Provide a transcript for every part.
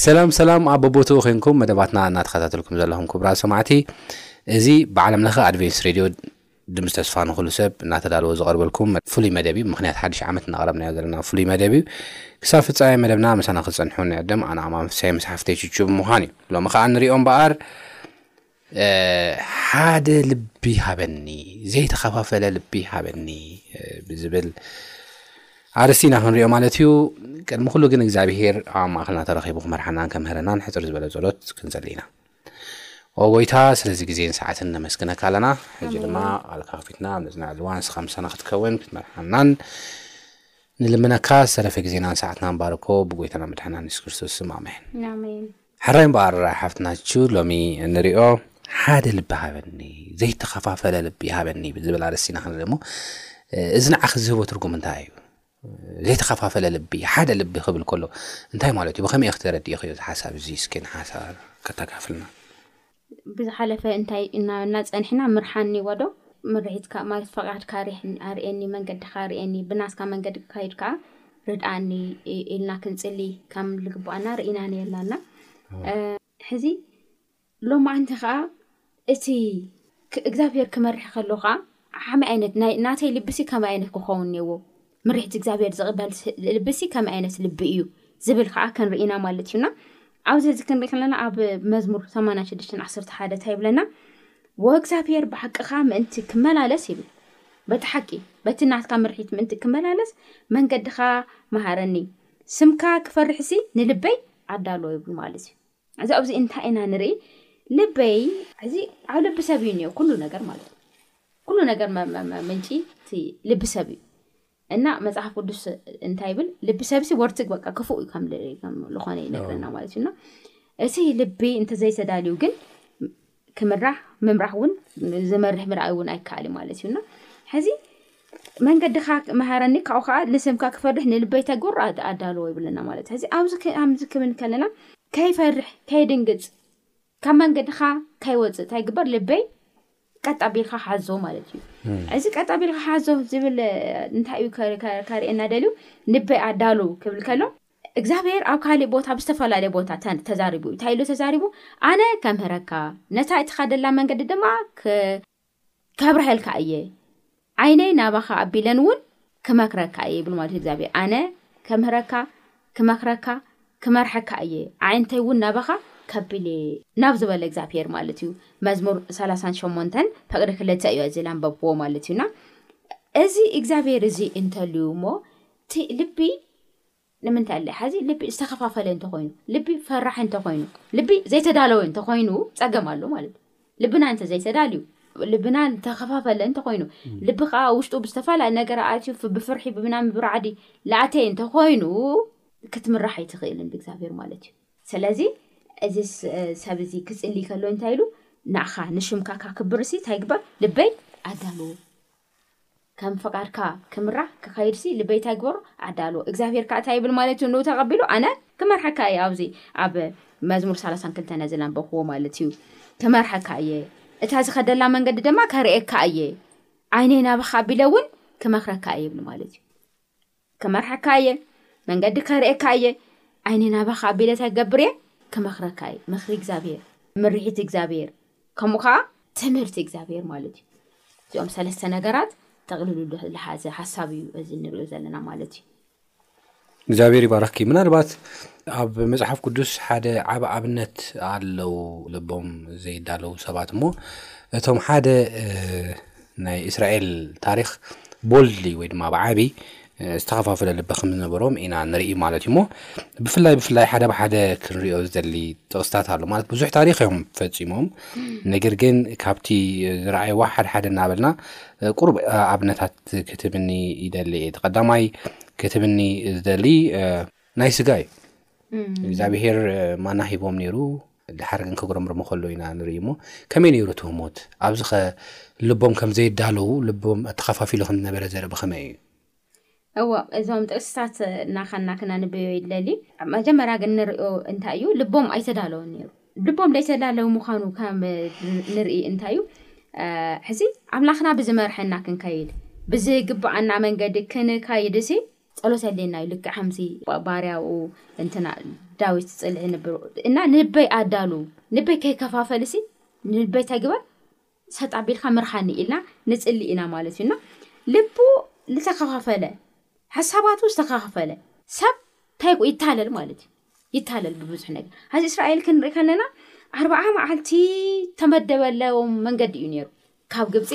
ሰላም ሰላም ኣብ በቦትኡ ኮንኩም መደባትና እናተኸታተልኩም ዘለኹም ክቡራት ሰማዕቲ እዚ ብዓለም ለኸ ኣድቬንስ ሬድዮ ድምፂ ተስፋ ንኹሉ ሰብ እናተዳለወ ዝቐርበልኩም ፍሉይ መደብ እዩ ምክንያት ሓድሽ ዓመት እናቕረብናዮ ዘለና ፍሉይ መደብ እዩ ክሳብ ፍፃሜ መደብና ምሳና ክፀንሑ ንዕድም ኣነ ኣማን ፍሳይ ምስ ሓፍተይ ችቹ ብምዃን እዩ ሎሚ ከዓ ንሪኦ እምበኣር ሓደ ልቢ ሃበኒ ዘይተኸፋፈለ ልቢ ሃበኒ ብዝብል ኣርስቲ ኢና ክንሪኦ ማለት እዩ ቅድሚ ኩሉ ግን እግዚኣብሄር ኣብ ማእኸልና ተረኺቡ ክመርሓናን ከምህረናን ሕፅር ዝበለ ጸሎት ክንጸሊ ኢና ኦ ጎይታ ስለዚ ግዜን ሰዓትን ነመስግነካ ኣለና ሕጂ ድማ ቃልካ ከፊትና ኣብ ንፅንዐሉ እዋን ንስኻ ምሳና ክትከውን ክትመርሓናን ንልምነካ ዝተረፈ ግዜናን ሰዓትናን ባርኮ ብጎይታና መድሓና ንስ ክርስቶስ ስም ኣሜን ሕራይ እምበኣር ሓፍትናቹ ሎሚ እንሪኦ ሓደ ልቢ ሃበኒ ዘይተኸፋፈለ ልቢ ሃበኒ ብዝብል ኣርእስቲ ኢና ክንርኢ እሞ እዚ ንዓኺ ዝህቦ ትርጉም እንታይ እዩ? ዘይተኸፋፈለ ልቢ ሓደ ልቢ ክብል ከሎ እንታይ ማለት እዩ? ብኸመይ ኢኺ ተረዲእኽዮ እዚ ሓሳብ እዚ እስኪ ንሓሳብ ከተካፍልና። ብዝሓለፈ እንታይ እና እናጸንሕና ምርሓኒ ወዶ ምርሒትካ ማለት ፈቓድካ ሪሕኒ ኣርእየኒ መንገድኻ ኣርእየኒ ብናትካ መንገዲ ክኸይድ ከኣ ርድኣኒ ኢልና ክንጽሊ ከም ልግብኣና ርኢና ነርና እና ሕዚ ሎማዓንቲ ከኣ እቲ እግዚኣብሄር ክመርሒ ከሎ ከኣ ሓመይ ኣይነት ናተይ ልቢሲ ከመይ ኣይነት ክኸውን እኔዎ ምርሒት እግዚኣብሔር ዝቕበል ልቢሲ ከመይ ኣይነት ልቢ እዩ ዝብል ከዓ ከንርኢ ኢና ማለት እዩ እና ኣብዚ ሕዚ ክንሪኢ ከለና ኣብ መዝሙር ሰማንያን ሽዱሽተን ዓሰርተ ሓደ እንታይ ይብለና ወእግዚኣብሔር ብሓቅኻ ምእንቲ ክመላለስ ይብል በቲ ሓቂ በቲ ናትካ ምርሒት ምእንቲ ክመላለስ መንገድኻ መሃረኒ ስምካ ክፈርሕሲ ንልበይ ኣዳለዎ ይብል ማለት እዩ እዚ ኣብዚ እንታይ ኢና ንርኢ ልበይ እዚ ኣብ ልቢ ሰብ እዩ እኒኦ ኩሉ ነገር ማለት እዩ ኩሉ ነገር ምንጪ እቲ ልቢ ሰብ እዩ እና መጽሓፍ ቅዱስ እንታይ ይብል ልቢ ሰብሲ ወርትግ በቃ ክፉእ እዩ ከም ዝኾነ ይነግረና ማለት እዩ እና እቲ ልቢ እንተዘይተዳልዩ ግን ክምራሕ ምምራሕ እውን ዝመርሕ ምርኣይ እውን ኣይከኣል ማለት እዩና ሕዚ መንገድካ መሃረኒ ካብኡ ከዓ ንስምካ ክፈርሕ ንልበይ ተግብሮ ኣዳለዎ ይብለና ማለት እዚ ኣብዚ ክምን ከለና ከይፈርሕ ከይድንግፅ ካብ መንገድኻ ከይወፅእ እንታይ ግበር ልበይ ቀጥ ኣቢልካ ሓዞ ማለት እዩ እዚ ቀጥ ኣቢልካ ሓዞ ዝብል እንታይ እዩ ከርእየና ደልዩ ልበይ ኣዳሉ ክብል ከሎ እግዚኣብሔር ኣብ ካሊእ ቦታ ብ ዝተፈላለየ ቦታ ተዛሪቡ እዩ እንታይ ኢሉ ተዛሪቡ ኣነ ከምህረካ ነታ እትካደላ መንገዲ ድማ ከብርሀልካ እየ ዓይነይ ናባኻ ኣቢለን እውን ክመክረካ እየ ይብል ማለት እዩ እግዚኣብሔር ኣነ ከምህረካ ክመክረካ ክመርሐካ እየ ኣዒንተይ እውን ናባኻ ከቢል እየ ናብ ዝበለ እግዚኣብሔር ማለት እዩ መዝሙር ሰላሳን ሸሞንተን ፍቅሪ ክልተ እዩ እዚ ላንበብዎ ማለት እዩና እዚ እግዚኣብሔር እዚ እንተልዩ እሞ እቲ ልቢ ንምንታይ ኣለ ሐዚ ልቢ ዝተኸፋፈለ እንተኾይኑ ልቢ ፈራሕ እንተኾይኑ ልቢ ዘይተዳለወ እንተኾይኑ ፀገም ኣሎ ማለት እዩ ልብና እንተ ዘይተዳልዩ ልብና ተኸፋፈለ እንተኮይኑ ልቢ ከዓ ውሽጡ ብዝተፈላለዩ ነገር ኣትዩ ብፍርሒ ብምናም ብራዕዲ ላኣተ እንተኮይኑ ክትምራሕ ኣይትኽእልን ብእግዚኣብሔር ማለት እዩ ስለዚ እዚ ሰብ እዚ ክፅልይ ከሎ እንታይ ኢሉ ንኻ ንሽምካ ካክብርሲ ታይግበር ልበይ ኣዳልዎ ከም ፍቃድካ ክምራሕ ክከይድሲ ልበይ ታይ ግበሮ ዓዲ ኣልቦ እግዚኣብሄር ካኣ ታይ ይብል ማለት እዩ ን ተቀቢሉ ኣነ ክመርሐካ እየ ኣብዚ ኣብ መዝሙር ሳላሳን ክልተን ነዚ ላንበብክዎ ማለት እዩ ክመርሐካ እየ እታ ዝከደላ መንገዲ ደማ ከርእየካ እየ ዓይነይ ናባካ ኣቢለ እውን ክመክረካ እየ ይብል ማለት እዩ ክመርሐካ እየ መንገዲ ከርእየካ እየ ዓይኒ ናባካ ኣቢለ ታይ ክገብር እየ ክመክረካ እየ ምክሪ እግዚኣብሄር ምርሒት እግዚኣብሄር ከምኡ ከዓ ትምህርቲ እግዚኣብሄር ማለት እዩ እዚኦም ሰለስተ ነገራት ጠቅልሉ ዝሓዘ ሓሳብ እዩ እዚ እንሪኦ ዘለና ማለት እዩ እግዚኣብሔር ይባረኽኪ ምናልባት ኣብ መፅሓፍ ቅዱስ ሓደ ዓብ ኣብነት ኣለው ልቦም ዘይዳለው ሰባት እሞ እቶም ሓደ ናይ እስራኤል ታሪኽ ቦልድሊ ወይ ድማ ብዓቢ ዝተኸፋፈለ ልቢ ከም ዝነበሮም ኢና ንርኢ ማለት እዩ እሞ ብፍላይ ብፍላይ ሓደ ብሓደ ክንሪኦ ዝደሊ ጥቕስታት ኣሎ ማለት ብዙሕ ታሪክ እዮም ፈፂሞም ነገር ግን ካብቲ ዝረኣየዋ ሓደሓደ እናበልና ቁርብ ኣብነታት ክትብኒ ይደሊ እየ ተቀዳማይ ክትብኒ ዝደሊ ናይ ስጋ እዩ እግዚኣብሄር ማና ሂቦም ነይሩ ደሓር ግን ከጉረምርሙ ከለዉ ኢና ንርኢ እሞ ከመይ ነይሩ እቲ ህሞት ኣብዚ ከ ልቦም ከም ዘይዳለዉ ልቦም ኣተኸፋፊሉ ከም ዝነበረ ዘርኢ ብኸመይ እዩ እዎ እዞም ጥቕስታት ናኸና ክነንብዮ ይደሊ መጀመርያ ግን ንሪኦ እንታይ እዩ ልቦም ኣይተዳለወን ነይሩ ልቦም ዘይተዳለዉ ምዃኑ ከም ንርኢ እንታይ እዩ ሕዚ ኣምላኽና ብዝመርሐና ክንከይድ ብዝግብኣና መንገዲ ክንካይድ እሲ ጸሎት የድልየና እዩ ልክዕ ከምቲ ባርያኡ እንትና ዳዊት ጽልዒ ንብሩ እና ንልበይ ኣዳሉ ንበይ ከይከፋፈልሲ ንልበይ ተግበር ሰጥ ኣቢልካ ምርሓኒ ኢልና ንጽሊ ኢና ማለት እዩ እና ልቡ ዝተከፋፈለ ሓሳባቱ ዝተከፋፈለ ሰብ እንታይ ይታለል ማለት እዩ ይታለል ብብዙሕ ነገር ሓዚ እስራኤል ክንርኢ ከለና ኣርባዓ መዓልቲ ተመደበለዎም መንገዲ እዩ ነይሩ ካብ ግብፂ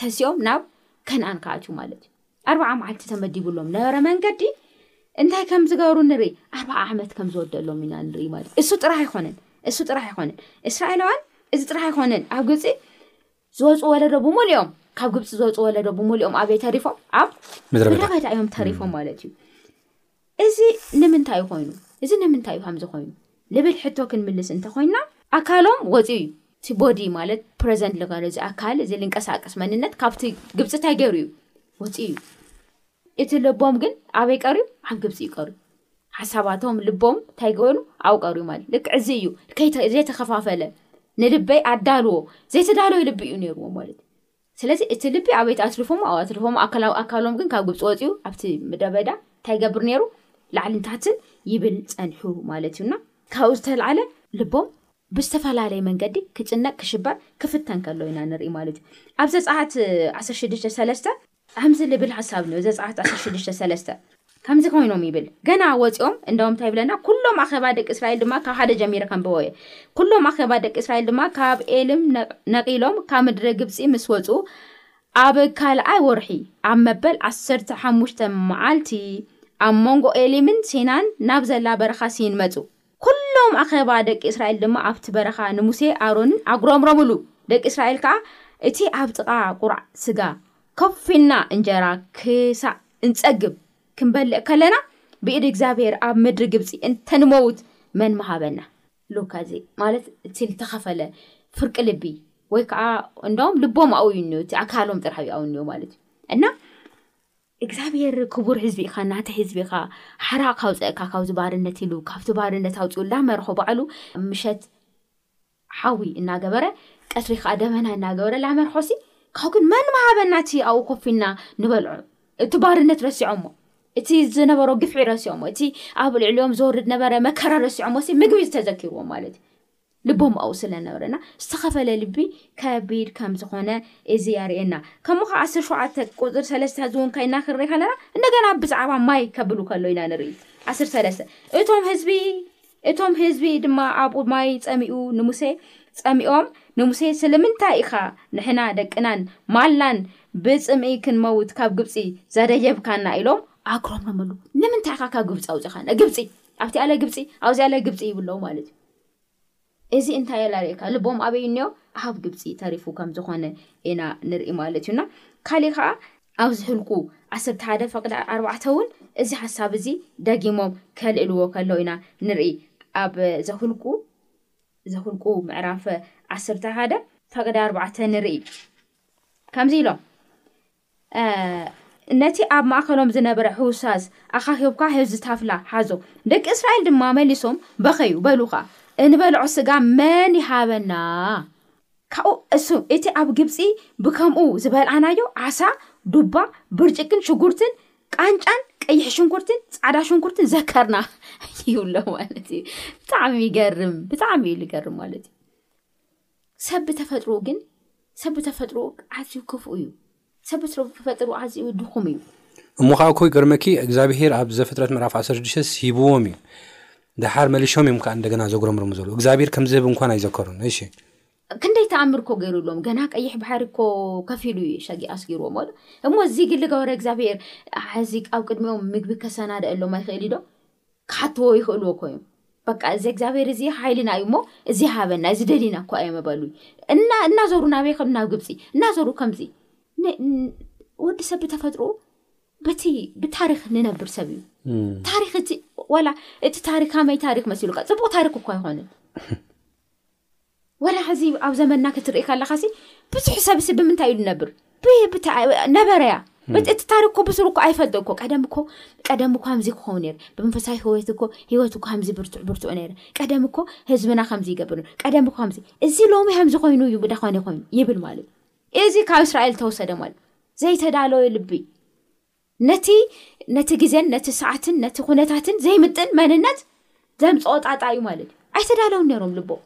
ተሲኦም ናብ ከንኣን ክኣትዩ ማለት እዩ ኣርብዓ መዓልቲ ተመዲቡሎም ነበረ መንገዲ እንታይ ከም ዝገሩ ንርኢ ኣርብዓ ዓመት ከም ዝወደሎም ኢና ንርኢ ማለት እሱ ጥራሕ ኣይኮነን እሱ ጥራሕ ኣይኮነን እስራኤላውያን እዚ ጥራሕ ኣይኮነን ኣብ ግብፂ ዝወፁ ወለዶ ብሙሉ እዮም ካብ ግብፂ ዝወፁ ወለዶ ብሙሉ እዮም ኣበይ ተሪፎም ኣብ ምድረ በዳ እዮም ተሪፎም ማለት እዩ እዚ ንምንታይ እዩ ኮይኑ? እዚ ንምንታይ እዩ ከምዚ ኮይኑ? ልብል ሕቶ ክንምልስ እንተኾይንና፣ ኣካሎም ወጺኡ እዩ፣ እቲ ቦዲ ማለት ፕረዘንት ልጋሎ እዚ ኣካል እዚ ልንቀሳቀስ መንነት ካብቲ ግብጺ እንታይ ገይሩ እዩ? ወጺኡ እዩ። እቲ ልቦም ግን ኣበይ ቀርዩ? ኣብ ግብጺ እዩ ቀርዩ። ሓሳባቶም ልቦም እንታይ ገበኑ? ኣብኡ ቀርዩ ማለት ልክዕ እዚ እዩ። ከይተ ዘይተኸፋፈለ ንልበይ ኣዳልዎ ዘይተዳለወ ልቢ እዩ ነይርዎ ማለት እዩ። ስለዚ እቲ ልቢ ኣበይ ኣትርፎሞ ኣብኡ ኣትርፎሞ ኣካላዊ ኣካሎም ግን ካብ ግብፂ ወፂኡ ኣብቲ ምድረበዳ እንታይ ይገብር ነይሩ ላዕልን ታሕትን ይብል ፀንሑ ማለት እዩ እና ካብኡ ዝተልዓለ ልቦም ብዝተፈላለየ መንገዲ ክጭነቅ ክሽበር ክፍተን ከሎ ኢና ንርኢ ማለት እዩ ኣብ ዘፀኣት ዓሰርተ ሽዱሽተ ሰለስተ ከምዚ ልብል ሓሳብ እኒኦ ዘፀኣት ዓሰርተ ሽዱሽተ ሰለስተ ከምዚ ኮይኖም ይብል ገና ወጺኦም እንደውም እንታይ ይብለና ኩሎም ኣኼባ ደቂ እስራኤል ድማ ካብ ሓደ ጀሚረ ከንብቦ እየ ኩሎም ኣኼባ ደቂ እስራኤል ድማ ካብ ኤልም ነቂሎም ካብ ምድረ ግብጺ ምስ ወጹ ኣብ ካልኣይ ወርሒ ኣብ መበል ዓሰርተ ሓሙሽተ መዓልቲ ኣብ መንጎ ኤሊምን ሲናን ናብ ዘላ በረኻ ሲን መጹ ኵሎም ኣኼባ ደቂ እስራኤል ድማ ኣብቲ በረኻ ንሙሴ ኣሮንን ኣጕረምረሙሉ። ደቂ እስራኤል ከኣ እቲ ኣብ ጥቓ ቍራዕ ስጋ ኮፍ ኢልና እንጀራ ክሳዕ እንጸግብ ክንበልዕ ከለና ብኢድ እግዚኣብሄር ኣብ ምድሪ ግብጺ እንተ ንመውት መን ምሃበና? ሉካ እዚ ማለት እቲ ልተኸፈለ ፍርቂ ልቢ ወይ ከኣ እንዳውም ልቦም ኣውዩኒዮ እቲ ኣካሎም ጥራሕ እዩ ኣውኒዮ ማለት እዩ እና እግዚኣብሄር ክቡር ህዝቢ ኢኻ ናተይ ህዝቢ ኢኻ ሓራ ካውጸእካ ካብዚ ባርነት ኢሉ ካብቲ ባርነት ኣውጺኡ ላመርሖ ባዕሉ ምሸት ሓዊ እናገበረ ቀትሪ ከኣ ደመና እናገበረ ላመርሖሲ ካብኡ ግን መን ምሃበና እቲ ኣብኡ ኮፍ ኢልና ንበልዖ እቲ ባርነት ረሲዖሞ እቲ ዝነበሮ ግፍዒ ረሲዖሞ እቲ ኣብ ልዕሊኦም ዝወርድ ነበረ መከራ ረሲዖሞሲ ምግቢ ዝተዘኪርዎም ማለት እዩ ልቦም ኣብኡ ስለ ነበረ እና ዝተኸፈለ ልቢ ከቢድ ከም ዝኾነ እዚ የርእየና። ከምኡ ኸዓ ዓሰርተ ሸውዓተ ቁፅሪ ሰለስተ ሕዚ እውን ከይና ክንርኢ ከለና እንደገና ብዛዕባ ማይ ከብሉ ከሎ ኢና ንርኢ ዓሰርተ ሰለስተ እቶም ሕዝቢ እቶም ሕዝቢ ድማ ኣብኡ ማይ ጸሚኡ ንሙሴ ጸሚኦም ንሙሴ ስለምንታይ ኢኻ ንሕና ደቅናን ማላን ብጽምኢ ክንመውት ካብ ግብጺ ዘደየብካና ኢሎም ኣግሮምሮምሉ ንምንታይ ኢኻ ካብ ግብጺ ኣውጺኻና ግብጺ ኣብቲ ኣለ ግብጺ ኣብዚ ኣለ ግብጺ ይብሎ ማለት እዩ እዚ እንታይ እየ ላርእየካ ልቦም ኣበይ እኒኦ ኣብ ግብፂ ተሪፉ ከም ዝኾነ ኢና ንርኢ ማለት እዩ እና ካሊእ ከዓ ኣብ ዝሕልቁ ዓሰርተ ሓደ ፈቅዲ ኣርባዕተ እውን እዚ ሓሳብ እዚ ደጊሞም ከልእልዎ ከለው ኢና ንርኢ ኣብ ዘህልቁ ዘህልቁ ምዕራፈ ዓሰርተ ሓደ ፈቅዲ ኣርባዕተ ንርኢ ከምዚ ኢሎም ነቲ ኣብ ማእከሎም ዝነበረ ሕውሳዝ ኣኻኺብካ ህብዚ ታፍላ ሓዞ። ደቂ እስራኤል ድማ መሊሶም በኸዩ፣ በሉ ኸኣ፣ እንበልዖ ስጋ መን ይሃበና? ካብኡ እሱ እቲ ኣብ ግብጺ ብከምኡ ዝበልዓናዮ ዓሳ፣ ዱባ፣ ብርጭቅን ሽጉርትን ቃንጫን ቀይሕ ሽንኩርትን ጻዕዳ ሽንኩርትን ዘከርና ይብሎ ማለት እዩ። ብጣዕሚ ይገርም፣ ብጣዕሚ እዩ ዝገርም ማለት እዩ። ሰብ ብተፈጥርኡ ግን ሰብ ብተፈጥርኡ ኣዝዩ ክፉእ እዩ ሰብ ብተፈጥርኡ ኣዝዩ ድኹም እዩ። እሞ ከኣ እኮ ይገርመኪ እግዛብሄር ኣብ ዘፍጥረት ምዕራፍ ዓሰርተ ሽዱሽተ ሂብዎም እዩ ደሓር መሊሾም እዮም ከኣ እንደገና ዘጉረምርሙ ዘለዉ እግዛብሄር ከም ዝህብ እንኳን ኣይዘከሩን እሺ። ክንደይ ተኣምር እኮ ገይሩሎም ገና ቀይሕ ባሕሪ እኮ ከፊሉ እዩ ሸጊ ኣስጊርዎሞ ኣሎ እሞ እዚ ግሊ ገበረ እግዛብሄር ሐዚ ኣብ ቅድሚኦም ምግቢ ከሰናድኣሎም ኣይክእል እዩ ዶ ክሓትዎ ይኽእሉ እኮ እዮም በቃ እዚ እግዚኣብሔር እዚ ሓይልና እዩ እሞ እዚ ሃበና እዚ ደሊና እኳ እዮም በሉ እናዞሩ ናበይ ከዱ ናብ ግብፂ እናዞሩ ከምዚ ወዲ ሰብ ብተፈጥሮ በቲ ብታሪክ ንነብር ሰብ እዩ ታሪክ እቲ ዋላ እቲ ታሪክ ከመይ ታሪክ መሲሉካ ፅቡቅ ታሪክ እኳ ኣይኮንን ወላ ሕዚ ኣብ ዘመንና ክትርኢ ከለኻሲ ብዙሕ ሰብሲ ብምንታይ እዩ ዝነብር ነበረያ እቲ ታሪክ እኮ ብስሩ እኮ ኣይፈልጦ እኮ ቀደም እኮ ቀደም እኮ ከምዚ ክኸውን ነይሩ ብመንፈሳዊ ህወት እኮ ሂወት እኮ ከምዚ ብርቱዕ ብርቱዕ ነይረ ቀደም እኮ ህዝብና ከምዚ ይገብር ቀደም እኮ ከምዚ እዚ ሎሚ ከምዚ ኮይኑ እዩ ብዳኾነ ኮይኑ ይብል ማለት እዩ እዚ ካብ እስራኤል ተወሰደ ማለት እዩ ዘይተዳለወ ልቢ ነቲ ነቲ ግዜን ነቲ ሰዓትን ነቲ ኩነታትን ዘይምጥን መንነት ዘምጽኦ ጣጣ እዩ ማለት እዩ። ኣይተዳለውን ነይሮም ልቦም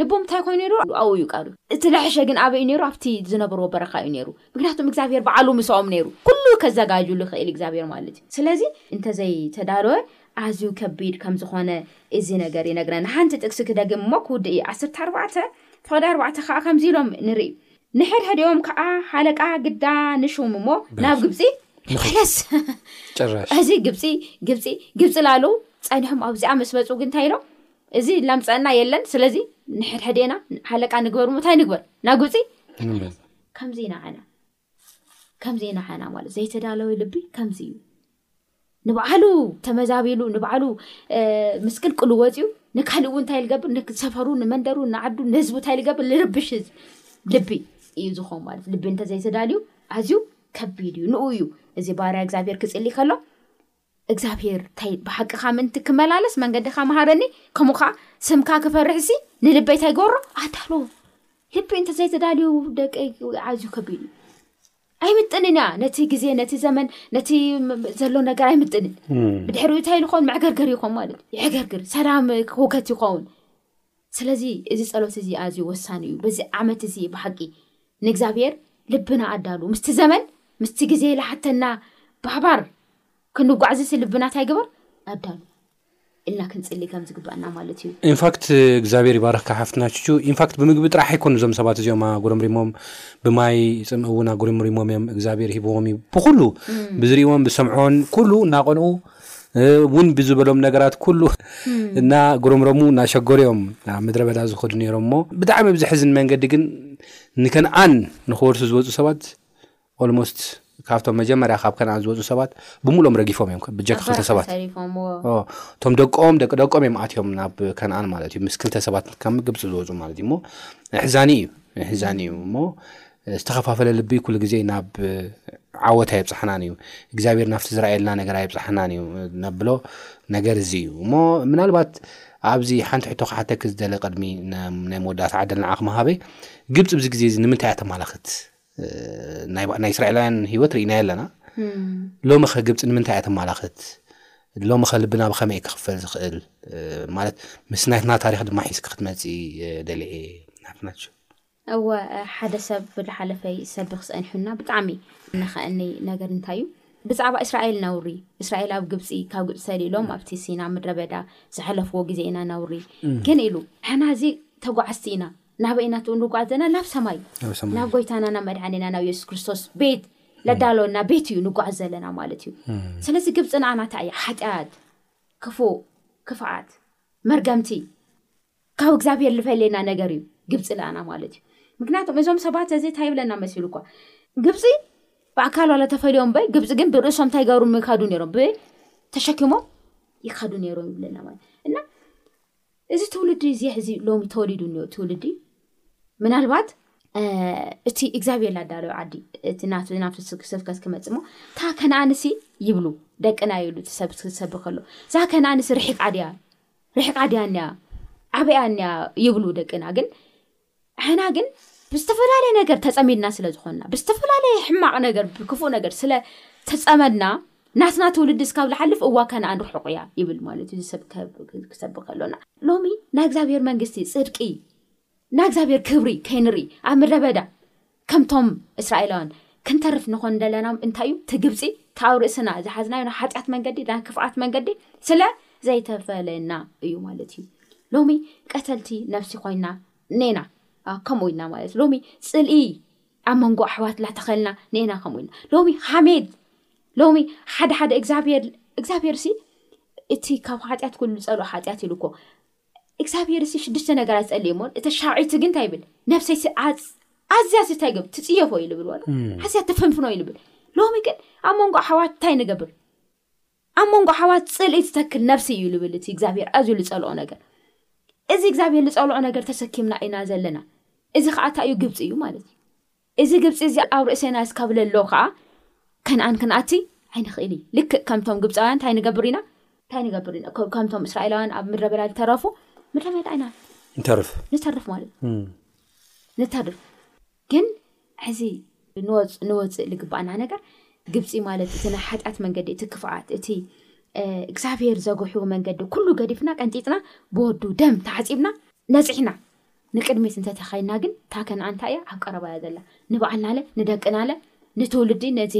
ልቦም እንታይ ኮይኑ ነይሩ ኣብኡ እዩ ቃሉ። እቲ ለሐሸ ግን ኣበይ እዩ ነይሩ ኣብቲ ዝነብርዎ በረኻ እዩ ነይሩ ምክንያቱ እግዚኣብሔር ባዕሉ ምሰኦም ነይሩ ኩሉ ከዘጋጁ ልኽእል እግዚኣብሔር ማለት እዩ ስለዚ እንተዘይተዳለወ ኣዝዩ ከቢድ ከምዝኾነ እዚ ነገር ይነግረና። ሓንቲ ጥቅሲ ክደግም እሞ ክውድእ እየ ዓሰርተ ኣርባዕተ ፍቅዲ ኣርባዕተ ከኣ ከምዚ ኢሎም ንርኢ ንሕድሕዲኦም ከዓ ሓለቃ ግዳ ንሹም እሞ ናብ ግብፂ ንክሕለስ ጭራሽ እዚ ግብፂ ግብፂ ግብፂ ላሉ ፀኒሖም ኣብዚኣ ምስ መፁ ግን እንታይ ኢሎም እዚ ላምፀአና የለን ስለዚ ንሕድሕዴና ሓለቃ ንግበር እሞ እንታይ ንግበር ናብ ግብፂ ንበል ከምዚ ኢና ዓና ከምዚ ኢና ዓና ማለት ዘይተዳለወ ልቢ ከምዚ እዩ ንባዕሉ ተመዛቢሉ ንባዕሉ ምስቅልቅሉ ወፂኡ ንካልእ እውን እንታይ ልገብር ንሰፈሩ ንመንደሩ ንዓዱ ንህዝቡ እንታይ ልገብር ልርብሽ ህዝቢ ልቢ እዩ ዝኸውን ማለት እዩ ልቢ እንተዘይተዳልዩ ኣዝዩ ከቢድ እዩ ንኡ እዩ እዚ ባርያ እግዚኣብሄር ክፅሊ ከሎ እግዚኣብሄር እንታይ ብሓቅካ ምእንቲ ክመላለስ መንገድካ መሃረኒ ከምኡ ከዓ ስምካ ክፈርሕ ሲ ንልበ እንታይ ገበሮ ኣዳልዎ ልቢ እንተዘይተዳልዩ ደቂ ኣዝዩ ከቢድ እዩ ኣይምጥንን እያ ነቲ ግዜ ነቲ ዘመን ነቲ ዘሎ ነገር ኣይምጥንን ብድሕሪኡ እንታይ ይልኸውን መዕገርገር ይኸውን ማለት እዩ ይዕገርግር ሰላም ክውከት ይኸውን ስለዚ እዚ ፀሎት እዚ ኣዝዩ ወሳኒ እዩ በዚ ዓመት እዚ ብሓቂ ንእግዚኣብሔር ልብና ኣዳሉ ምስቲ ዘመን ምስቲ ግዜ ላሓተና ባሕባር ክንጓዕዝሲ ልብና እንታይ ግበር ኣዳሉ ኢልና ክንጽሊ ከም ዝግበኣና ማለት እዩ። ኢንፋክት እግዚኣብሔር ይባርኽካ ሓፍትና ቹቹ ኢንፋክት ብምግቢ ጥራሕ ኣይኮኑ እዞም ሰባት እዚኦም ኣጉረምሪሞም ብማይ ጽምኢ እውን ኣጉሪምሪሞም እዮም እግዚኣብሔር ሂብዎም እዩ ብኩሉ ብዝሪእዎን ብሰምዖን ኩሉ እናቀንኡ እውን ብዝበሎም ነገራት ኩሉ እና ጉረምረሙ እናሸገሩ እዮም ናብ ምድረ በዳ ዝኸዱ ነይሮም እሞ ብጣዕሚ ብዝሕዝን መንገዲ ግን ንከነኣን ንክወርሱ ዝወፁ ሰባት Almost ካብቶም መጀመርያ ካብ ከነኣን ዝወፁ ሰባት ብምሎም ረጊፎም እዮም ብጀካ ክልተ ሰባት እቶም ደቆም ደቂ ደቆም እዮም ኣትዮም ናብ ከነኣን ማለት እዩ ምስ ክልተ ሰባት ካብ ግብፂ ዝወፁ ማለት እዩ እሞ ሕዛኒ እዩ ሕዛኒ እዩ እሞ ዝተኸፋፈለ ልቢ ኩሉ ግዜ ናብ ዓወት ኣየብፅሓናን እዩ እግዚኣብሔር ናብቲ ዝረኣየልና ነገር ኣየብፅሓናን እዩ ነብሎ ነገር እዚ እዩ እሞ ምናልባት ኣብዚ ሓንቲ ሕቶ ክሓተክ ዝደለ ቅድሚ ናይ መወዳእታ ዓደል ንዓኽ መሃበይ ግብፂ ብዚ ግዜ እዚ ንምንታይ እያ ተማላኽት ናይ እስራኤላውያን ህይወት ርኢናዮ ኣለና ሎሚ ኸ ግብፂ ንምንታይ እያ ተማላኽት ሎሚ ኸ ልብና ብኸመይ ክኽፈል ዝኽእል ማለት ምስ ናትና ታሪክ ድማ ሒዝ ክትመፅ ደልየ ናትናች እወ ሓደ ሰብ ብዝሓለፈ ይሰብኽ ፀኒሑና ብጣዕሚ ነኸእኒ ነገር እንታይ እዩ ብዛዕባ እስራኤል ነውሪ እስራኤል ኣብ ግብፂ ካብ ግብፂ ሰሊሎም ኣብቲ ሲና ምድረ በዳ ዝሐለፍዎ ግዜ ኢና ነውሪ ግን ኢሉ ሕና እዚ ተጓዓዝቲ ኢና ናበይ ኢና ትብሉ ንጓዓዝ ዘለና ናብ ሰማይ ናብ ሰማይ ናብ ጎይታና ናብ መድሓኒና ናብ የሱስ ክርስቶስ ቤት ለዳለወና ቤት እዩ ንጓዓዝ ዘለና ማለት እዩ ስለዚ ግብፂ ንዓና እንታይ እያ ሓጢኣት ክፉእ ክፍኣት መርገምቲ ካብ እግዚኣብሄር ዝፈልየና ነገር እዩ ግብፂ ልኣና ማለት እዩ ምክንያቱም እዞም ሰባት እዚ እንታይ ይብለና መሲሉ እኳ ግብፂ ብኣካል ዋላ ተፈልዮም በይ ግብፂ ግን ብርእሶም እንታይ ይገብሩ ይካዱ ነይሮም ብተሸኪሞም ይካዱ ነይሮም ይብለና ማለት እና እዚ ትውልዲ እዚ ሕዚ ሎሚ ተወሊዱ እኒኦ ትውልዲ ምናልባት እቲ እግዚኣብሔር ላዳለዮ ዓዲ እቲ ናብቲ ናብቲ ስብከት ክመፅእ እሞ እታ ከነኣንሲ ይብሉ ደቅና ይብሉ እቲ ሰብ ክሰብክ ከሎ እዛ ከነኣንሲ ርሒቃ ድያ ርሒቃ ድያ እኒኣ ዓበያ እኒኣ ይብሉ ደቅና ግን ሕና ግን ብዝተፈላለየ ነገር ተጸሚድና ስለ ዝኾንና ብዝተፈላለየ ሕማቕ ነገር ብክፉእ ነገር ስለ ተጸመድና ናትና ትውልዲ እስካብ ዝሓልፍ እዋ ከነኣን ርሑቕ እያ ይብል ማለት እዩ ዝሰብ ክሰብ ከሎና ሎሚ ናይ እግዚኣብሔር መንግስቲ ፅድቂ ናይ እግዚኣብሔር ክብሪ ከይንርኢ ኣብ ምድረ በዳ ከምቶም እስራኤላውያን ክንተርፍ ንኾን ደለና እንታይ እዩ እቲ ግብፂ ካብ ርእስና ዝሓዝናዮ ናይ ሓጢኣት መንገዲ ናይ ክፍኣት መንገዲ ስለ ዘይተፈለየና እዩ ማለት እዩ ሎሚ ቀተልቲ ነብሲ ኮይና ኔና ከምኡ ኢልና ማለት እዩ ሎሚ ፅልኢ ኣብ መንጎ ኣሕዋት ላተኸልና ኔና ከምኡ ኢልና ሎሚ ሓሜት ሎሚ ሓደ ሓደ እግዚኣብሔር እግዚኣብሔር ሲ እቲ ካብ ሓጢኣት ኩሉ ዝፀልኦ ሓጢኣት ኢሉ እኮ እግዚኣብሄርሲ ሽዱሽተ ነገራት ይጸሊ እሞ እተ ሻውዒቲ ግን እንታይ ይብል ነብሰይሲ ኣዝያሲ እንታይ ይገብር ትጽየፎ ኢሉ ብልዎ ኣዝያ ተፈንፍኖ ኢሉ ብል ሎሚ ግን ኣብ መንጎ ኣሓዋት እንታይ ንገብር ኣብ መንጎ ኣሓዋት ጽልኢ ትተክል ነብሲ እዩ ልብል እቲ እግዚኣብሄር ኣዝዩ ዝጸልኦ ነገር እዚ እግዚኣብሄር ዝጸልኦ ነገር ተሰኪምና ኢና ዘለና እዚ ከዓ እንታይ እዩ ግብፂ እዩ ማለት እዩ እዚ ግብጺ እዚ ኣብ ርእሴና እስካብ ለሎ ከኣ ከንኣን ክንኣቲ ኣይንክእል ኢዩ። ልክእ ከምቶም ግብጻውያን ታይ ንገብር ኢና ታይ ንገብር ኢና ከምቶም እስራኤላውያን ኣብ ምድረ በዳ ልተረፉ ምድረ በዳ ኢና ንተርፍ ንተርፍ ማለት እዩ ንተርፍ ግን ሕዚ ንወጽእ ንወጽእ ልግባኣና ነገር ግብጺ ማለት እቲ ናይ ሓጢኣት መንገዲ እቲ ክፍኣት እቲ እግዚኣብሄር ዘጉሑ መንገዲ ኩሉ ገዲፍና ቀንጢጥና ብወዱ ደም ተሓጺብና ነጺሕና ንቅድሚት እንተ ተኸይድና ግን እታ ከነኣን እንታይ እያ? ኣብ ቀረባ እያ ዘላ። ንባዕልናለ፣ ንደቅናለ፣ ንትውልዲ ነዚ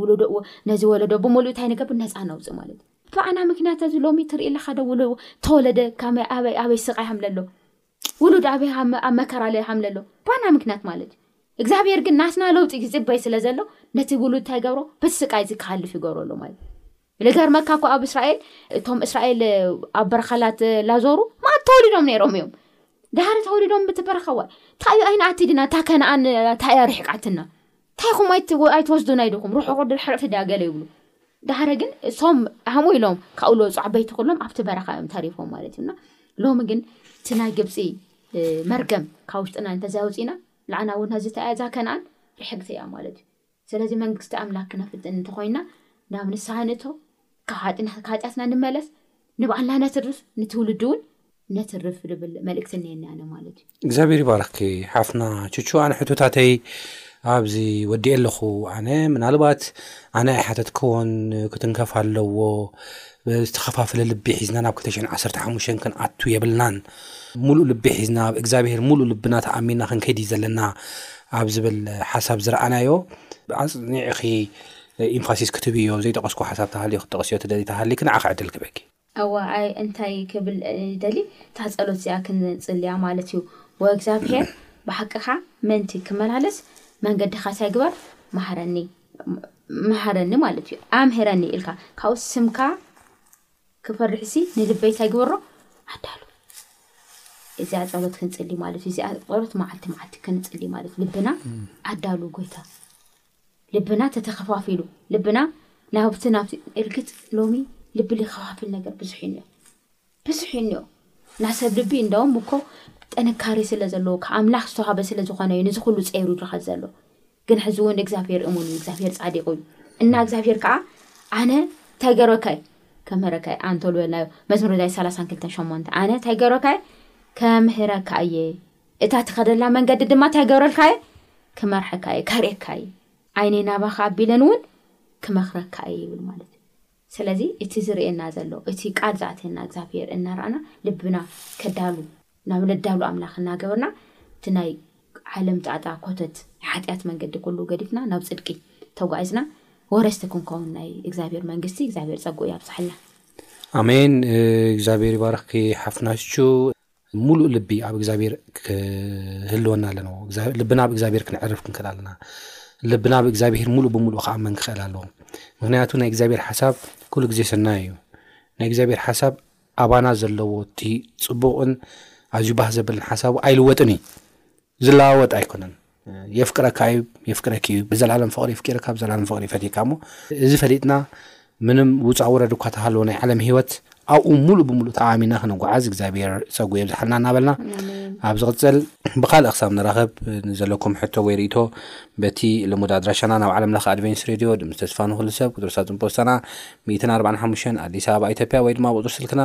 ውለዶ ነዚ ወለዶ ብምሉኡ እንታይ ንገብር? ነጻ ነውጽእ ማለት እዩ። ብኣና ምክንያት እዚ ሎሚ ትርኢ ኣለኻ ዶ ውሉ ተወለደ ካመይ ኣበይ ኣበይ ስቃይ ሃምለ ኣሎ። ውሉድ ኣበይ ሃም ኣብ መከራ ለ ሃምለ ኣሎ። ብኣና ምክንያት ማለት እዩ። እግዚኣብሄር ግን ናትና ለውጢ ዝጽበይ ስለ ዘሎ ነቲ ውሉድ እንታይ ይገብሮ? በቲ ስቃይ እዚ ክሃልፍ ይገብሮ ኣሎ ማለት እዩ። ልገርመካ እኳ ኣብ እስራኤል እቶም እስራኤል ኣብ በረኻላት ላዞሩ ማኣት ተወሊዶም ነይሮም እዮም ዳሃሪ ተወሊዶም ብትበረኸዋ እንታይ እዩ ኣይንኣቲ ድና እታ ከነኣን እንታይ እያ ርሕቃትና እንታይ ኹም ኣይትወስዱና ይድኹም ርሑቁ ድሕርቅቲ ድያ ገለ ይብሉ ዳሃረ ግን እሶም ሃሙ ኢሎም ካብኡ ዝወፁ ዓበይቲ ኩሎም ኣብቲ በረኻ እዮም ተሪፎም ማለት እዩና ሎሚ ግን እቲ ናይ ግብፂ መርገም ካብ ውሽጥና እንተዘይውፅኢና ንዓና እውን ዚታ እያ እዛ ከነኣን ርሕግቲ እያ ማለት እዩ ስለዚ መንግስቲ ኣምላክ ክነፍጥን እንተኾይንና ናብ ንስሃ ንእቶ ካብ ሓጢኣትና ንመለስ ንባዕልና ነትርፍ ንትውልዲ እውን ነትርፍ ልብል መልእክቲ እኒኤኒ ኣነ ማለት እዩ እግዚኣብሔር ይባርኽኪ ሓፍና ቹቹ ኣነ ሕቶታተይ ኣብዚ ወዲኤ ኣለኹ ኣነ ምናልባት ኣነ ኣይሓተትክዎን ክትንከፍ ኣለዎ ዝተኸፋፈለ ልቢ ሒዝና ናብ ክተሸን ዓሰርተ ሓሙሽተን ክንኣቱ የብልናን ሙሉእ ልቢ ሒዝና ኣብ እግዚኣብሄር ሙሉእ ልብና ተኣሚንና ክንከይድ እዩ ዘለና ኣብ ዝብል ሓሳብ ዝረኣናዮ ኣፅኒዕኺ ኢንፋሲስ ክትብ እዮ ዘይጠቐስኩ ሓሳብ ተሃልዮ ክትጠቕስዮ ትደሊ ተሃሊክ ንዓኺ ዕድል ክበኪ እወ ኣይ እንታይ ክብል ይደሊ እታ ጸሎት እዚኣ ክንጽልያ ማለት እዩ ወእግዚኣብሔር ብሓቅኻ ምእንቲ ክመላለስ መንገድኻስ ኣይግበር መሃረኒ መሃረኒ ማለት እዩ ኣምሀረኒ ኢልካ ካብኡ ስምካ ክፈርሕ ሲ ንልበይ እንታይ ግበሮ ኣዳሉ እዚኣ ፀሎት ክንፅሊ ማለት እዩ እዚኣ ፀሎት መዓልቲ መዓልቲ ክንፅሊ ማለት እዩ ልብና ኣዳሉ ጎይታ ልብና ተተከፋፊሉ ልብና ናብቲ ናብቲ እርግፅ ሎሚ ልቢ ሊከፋፍል ነገር ብዙሕ እዩ እኒኦ ብዙሕ እዩ እኒኦ እና ሰብ ልቢ እንደውም እኮ ጥንካሬ ስለ ዘለዎ ካብ ኣምላኽ ዝተዋሃበ ስለ ዝኾነ እዩ ንዚ ኩሉ ፀይሩ ድኸ ዘሎ ግን ሕዚ እውን እግዚኣብሄር እሙን እዩ፣ እግዚኣብሄር ጻዲቕ እዩ እና እግዚኣብሄር ከዓ ኣነ እንታይ ገረካይ ከምህረካይ ኣንተሉ በላዮ መዝሙረ ዳዊት ሰላሳን ክልተን ሸሞንተ ኣነ እንታይ ገረካይ ከምህረካ እየ እታ ትኸደላ መንገዲ ድማ እንታይ ገብረልካ እየ ክመርሐካ እየ ከርእካ እየ ዓይነይ ናባኻ ኣቢለን እውን ክመኽረካ እየ ይብል ማለት እዩ ስለዚ እቲ ዝርእየና ዘሎ እቲ ቃል ዝኣትየና እግዝኣብሄር እናረኣና ልብና ከዳሉ ናብ ነዳሉ ኣምላኽ እናገበርና እቲ ናይ ዓለም ጣጣ ኮተት ሓጢኣት መንገዲ ኩሉ ገዲፍና ናብ ጽድቂ ተጓዒዝና ወረስቲ ክንኮውን ናይ እግዝኣብሄር መንግስቲ እግዝኣብሄር ጸግኡ ያብዝሓልና። ኣሜን እግዝኣብሄር ይባርኽኪ ሓፍትና ሽቹ። ሙሉእ ልቢ ኣብ እግዚኣብሔር ክህልወና ኣለዎ ልብና ኣብ እግዚኣብሔር ክንዕርፍ ክንክእል ኣለና ልብና ኣብ እግዚኣብሔር ሙሉእ ብምሉእ ክኣመን ክኽእል ኣለዎ ምክንያቱ ናይ እግዚኣብሔር ሓሳብ ኩሉ ግዜ ሰናይ እዩ ናይ እግዚኣብሔር ሓሳብ ኣባና ዘለዎ እቲ ፅቡቕን ኣዝዩ ባህ ዘብልን ሓሳቡ ኣይልወጥን እዩ ዝለዋወጥ ኣይኮነን የፍቅረካ እዩ የፍቅረኪ እዩ ብዘላለም ፍቅሪ የፍቂርካ ብዘላለም ፍቅሪ ይፈትካ እሞ እዚ ፈሊጥና ምንም ውፃእ ውረድ እኳ ተሃለዎ ናይ ዓለም ህይወት ኣብኡ ሙሉእ ብምሉእ ተኣሚና ክነጓዓዝ እግዚኣብሔር ፀጉ የብዝሓልና እናበልና ኣብ ዝቕፅል ብካልእ ክሳብ ንራኸብ ንዘለኩም ሕቶ ወይ ርእቶ በቲ ልሙድ ኣድራሻና ናብ ዓለም ለኸ ኣድቨንስ ሬድዮ ድምፂ ተስፋ ንኹሉ ሰብ ቁፅሪ ሳጥን ፖስታና 145 ኣዲስ ኣበባ ኢትዮጵያ ወይ ድማ ብቁፅሪ ስልክና